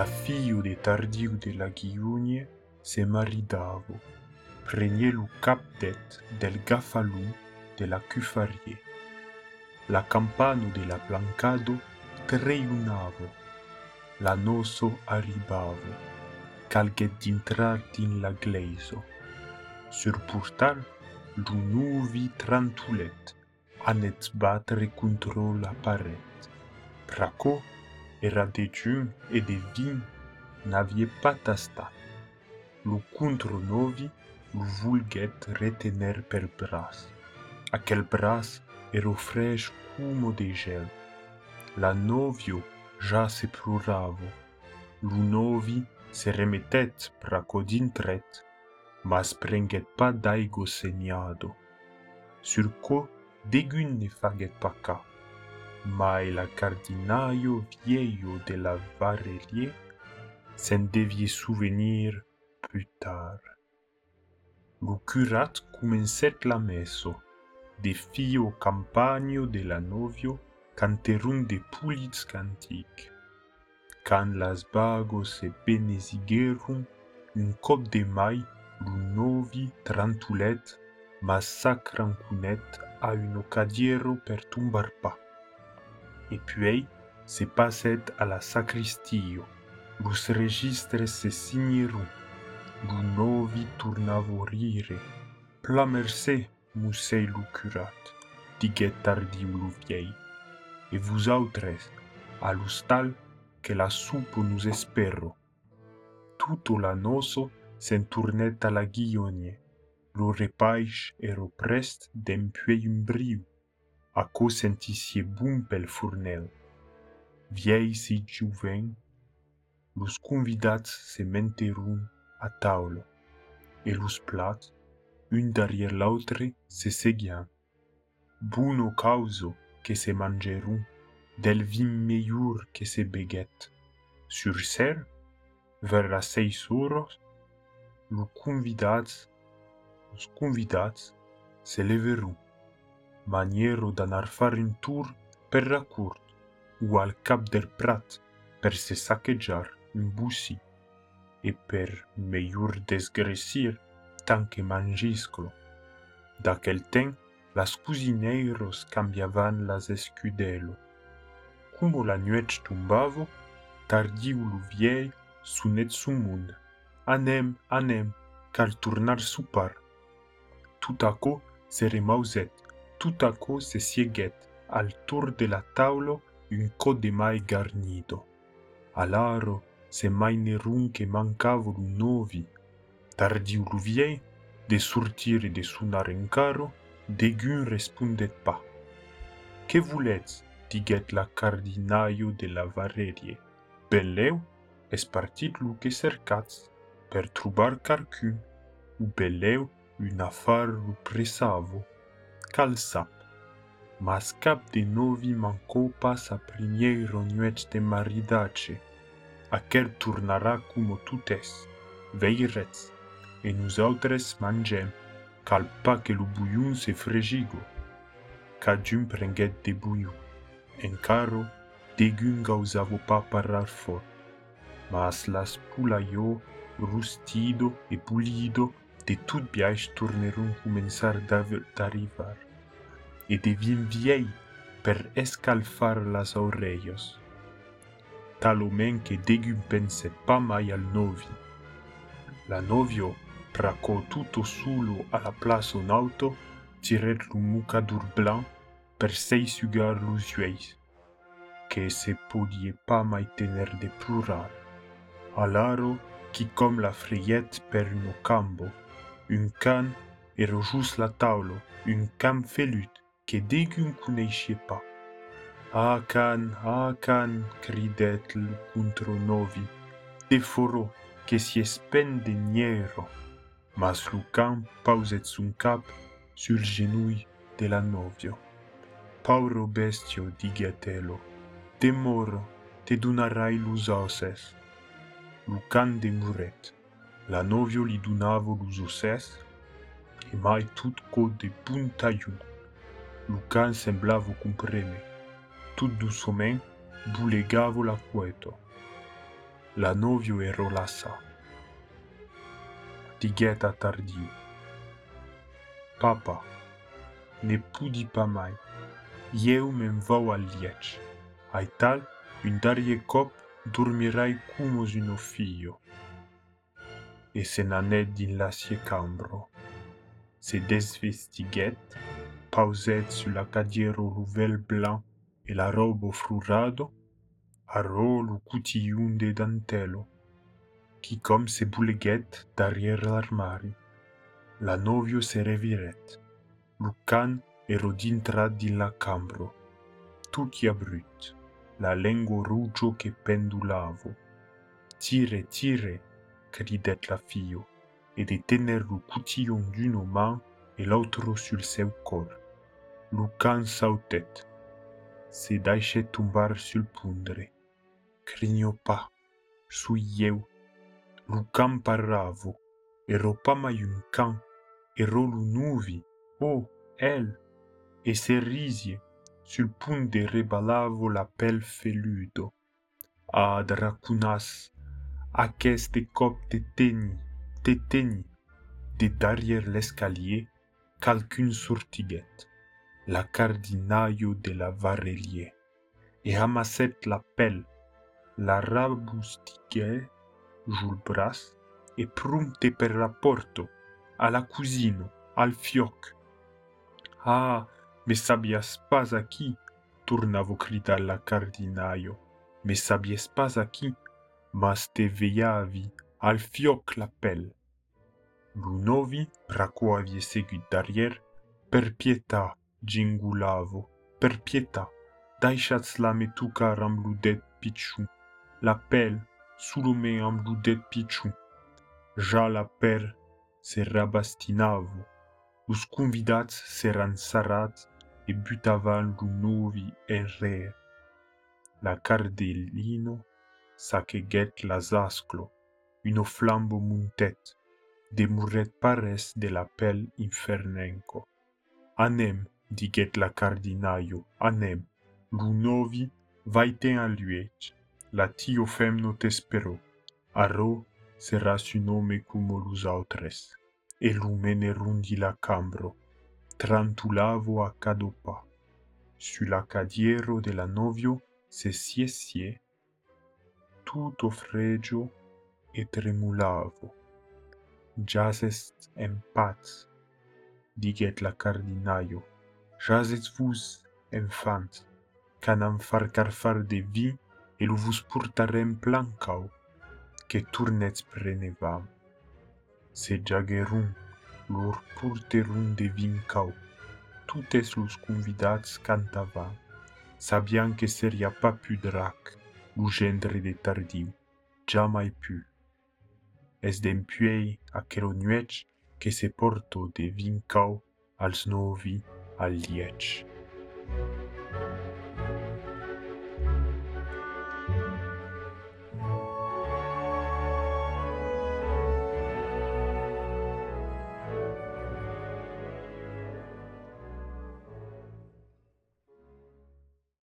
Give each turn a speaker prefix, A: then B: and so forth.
A: la fiu de tardiu de la guiunie se maridavo, prenie lo cap d'et del gafalum de la cufarie. La campano de la plancado treunavo, la noso arribavo, calguet d'intrar din la gleiso. Sur portal, lo nuvi trantulet, anet batre contro la paret. Traco era de giun e de vin n'avie pas tastat. Lu contro novi lu vulget retener per bras. Aquel bras ero fresh como de gel. La novio ja se ploravo. Lu novi se remetet praco d'intret, mas prenget pas d'aigo segnado. Sur co degun ne faget pas ca. mai la cardinaio vieio de la Varelie s'en devie souvenir plus tard. Le curat comencet la messo, de fio campagno de la novio canterum de puliz cantic. Can las bagos se benesigerum, un cop de mai lunovi trantulet massacran cunet a un ocadiero per tumbar pac. E puis se passet a la sacristio, lus registres se signerum, lu novi turnavo rire, pla mercè, musei lu curat, diguet tardiu lu viei, e vous autres, a l'ustal, que la supo nous espero. Tuto la noso sen tournet a la guiogne, lo repaix ero prest d'empuei un briu, a co sentisie pel fournel. Viei si juven, los convidats se menterun a taulo, e los plats, un derrière l'autre, se seguian. Buno causo que se mangerun, del vin meilleur que se beguet. Sur ser, vers las seis horas, los convidats, los convidats se leverun, maniero d'anar far un tour per la court o al cap del prat per se saquejar un bussi e per meilleur desgressir tant que mangiscolo. D'aquel temps, las cusineiros cambiavan las escudelo. Como la nuet tumbavo, tardiu lu viei sunet su mund. Anem, anem, cal tornar supar. Tout à coup se tout à coup se sieguet al tour de la taulo un co de mai garnido. Alaro se mai nerun que mancavo lu novi. Tardiu lu viei, de sortir de sunar en caro, degun respondet pas. Que voulez, diguet la cardinaio de la varerie. Ben leu, es partit lu que cercats, per trubar carcun, u beleu un affar lu presavo. Cal cal sap. Mas cap de novi mancou pas sa primièr ronuèt de maridatge. Aquel tornarà como tout es. Veirets, e nous autres mangem, cal pa que lo bouillon se fregigo. Cadjun prenguèt de bouillon. En caro, degun gausavo pa parlar fort. Mas las pulaio, rustido e pulido, de tout biaix tornerun començar d'arrivar. E devien viei per escalfar las oreillos. Talomen que degun pense pa mai al novi. La novio Pracò tutto solo alla place en auto, tiret lu mucadur blanc per sei sugar los que se podie pas mai tener de plural. Alaro, qui comme la frayette per no cambo, un can ero just la taulo, un cam felut, que degun coneixe pas. Akan, Akan, cridèt lo contronovi, te forò que si espen de nièro. Mas lo can pauset son cap sul genui de la novio. Pauro bestio, diguèt elo, te moro, te donarai los osses. Lo can demurèt. La novio li donavo los osses e mai tot cot de puntajuc. Lucan semblavo comprene. Tut doucement, bulegavo la cueto. la novio e rolassa. Digueta tardiu. Papa, ne pudi pas mai. Eu m'en vau al liec. Ai tal, un darie cop dormirai cumos uno figlio. E se n'anet din l'asie cambro. Se desvestiguet, pauset sur la cadiero rouvel blanc e la robe frurado, aro lo cutillun de dantelo, qui comme se bouleguet derrière l'armari. La novio se reviret. Lucan ero dintra din la cambro. Tutti brut, la lingua ruggio che pendulavo. Tire, tire, cridet la fio, e de tener lo cutillon d'une main et l'autre sur le seu cor. Lucan sautet. Se deixe tombar sul pundre. Crigno pas. Sui eu. Lucan paravo. Ero pas mai un can. Ero lu nuvi. Oh, elle. E se risie. Sul punde reballavo la pel feludo. Ah, dracunas. Aquest cop de teni. De teni. De derrière l'escalier. Calcun sortiguet la cardinaio de la Varelier, et ramasset la pelle, la rabustiguait joul bras, et prunte per la porto, à la cousine, al fioc. Ah, me sabias pas aquí, tornavo cridar la cardinaio, me sabies pas aquí, mas te veiavi al fioc la pelle. Lunovi, braco avie seguit derrière, per pietà, gingulavo. Per pietà, daixats la me tocar amb lo det pitxu. La pèl solo me amb lo det pitxu. Ja la per se rabastinavo. Los convidats seran sarats e butavan lo novi en re. La cardellino saqueguèt la asclo, una flambo muntèt, demorèt pares de la pèl infernenco. Anem, Digetla cardinaio, anem, runovi, luet, la latio femno tespero, aro sera su nome cum lus autres, e lumene rundi la cambro, trantulavo a cadopa. la cadiero de la novio se siesie, tutto fregio e tremulavo. Jazest en paz, diget la cardinaio, Jazez-vous, enfant, canam far carfar de vi, et vous portarem plancau, que tournets prenevam. Se jagerun, lor porterun de vincau, tutes los convidats cantavam, sabian que seria pu drac, gendre de tardiu, jamais pu. Es d'empuei aquelo nuec que se porto de vincau als novi a Liège.